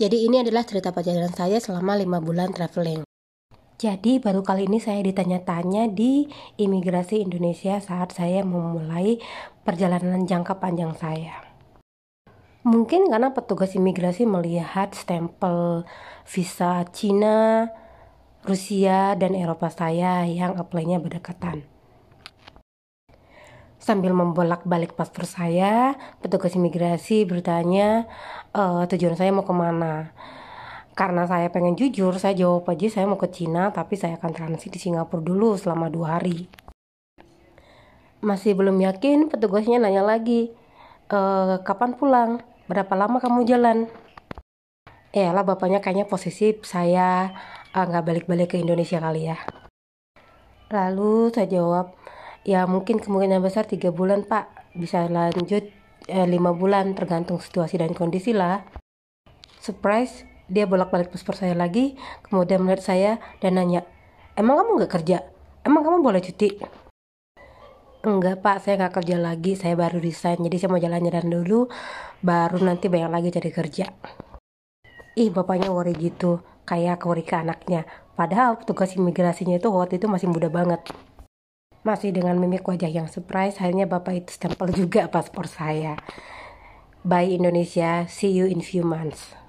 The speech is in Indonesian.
Jadi ini adalah cerita perjalanan saya selama lima bulan traveling. Jadi baru kali ini saya ditanya-tanya di imigrasi Indonesia saat saya memulai perjalanan jangka panjang saya. Mungkin karena petugas imigrasi melihat stempel visa Cina, Rusia, dan Eropa saya yang apply-nya berdekatan. Sambil membolak-balik paspor saya, petugas imigrasi bertanya e, tujuan saya mau ke mana. Karena saya pengen jujur, saya jawab aja saya mau ke Cina, tapi saya akan transit di Singapura dulu selama dua hari. Masih belum yakin, petugasnya nanya lagi, e, kapan pulang? berapa lama kamu jalan? Ya lah bapaknya kayaknya posisi saya eh, nggak uh, balik-balik ke Indonesia kali ya. Lalu saya jawab, ya mungkin kemungkinan besar tiga bulan pak, bisa lanjut eh, lima bulan tergantung situasi dan kondisi lah. Surprise, dia bolak-balik paspor saya lagi, kemudian melihat saya dan nanya, emang kamu nggak kerja? Emang kamu boleh cuti? Enggak pak, saya nggak kerja lagi, saya baru resign, jadi saya mau jalan-jalan dulu, baru nanti banyak lagi cari kerja. Ih, bapaknya worry gitu, kayak worry anaknya. Padahal petugas imigrasinya itu waktu itu masih muda banget. Masih dengan mimik wajah yang surprise, akhirnya bapak itu stempel juga paspor saya. Bye Indonesia, see you in few months.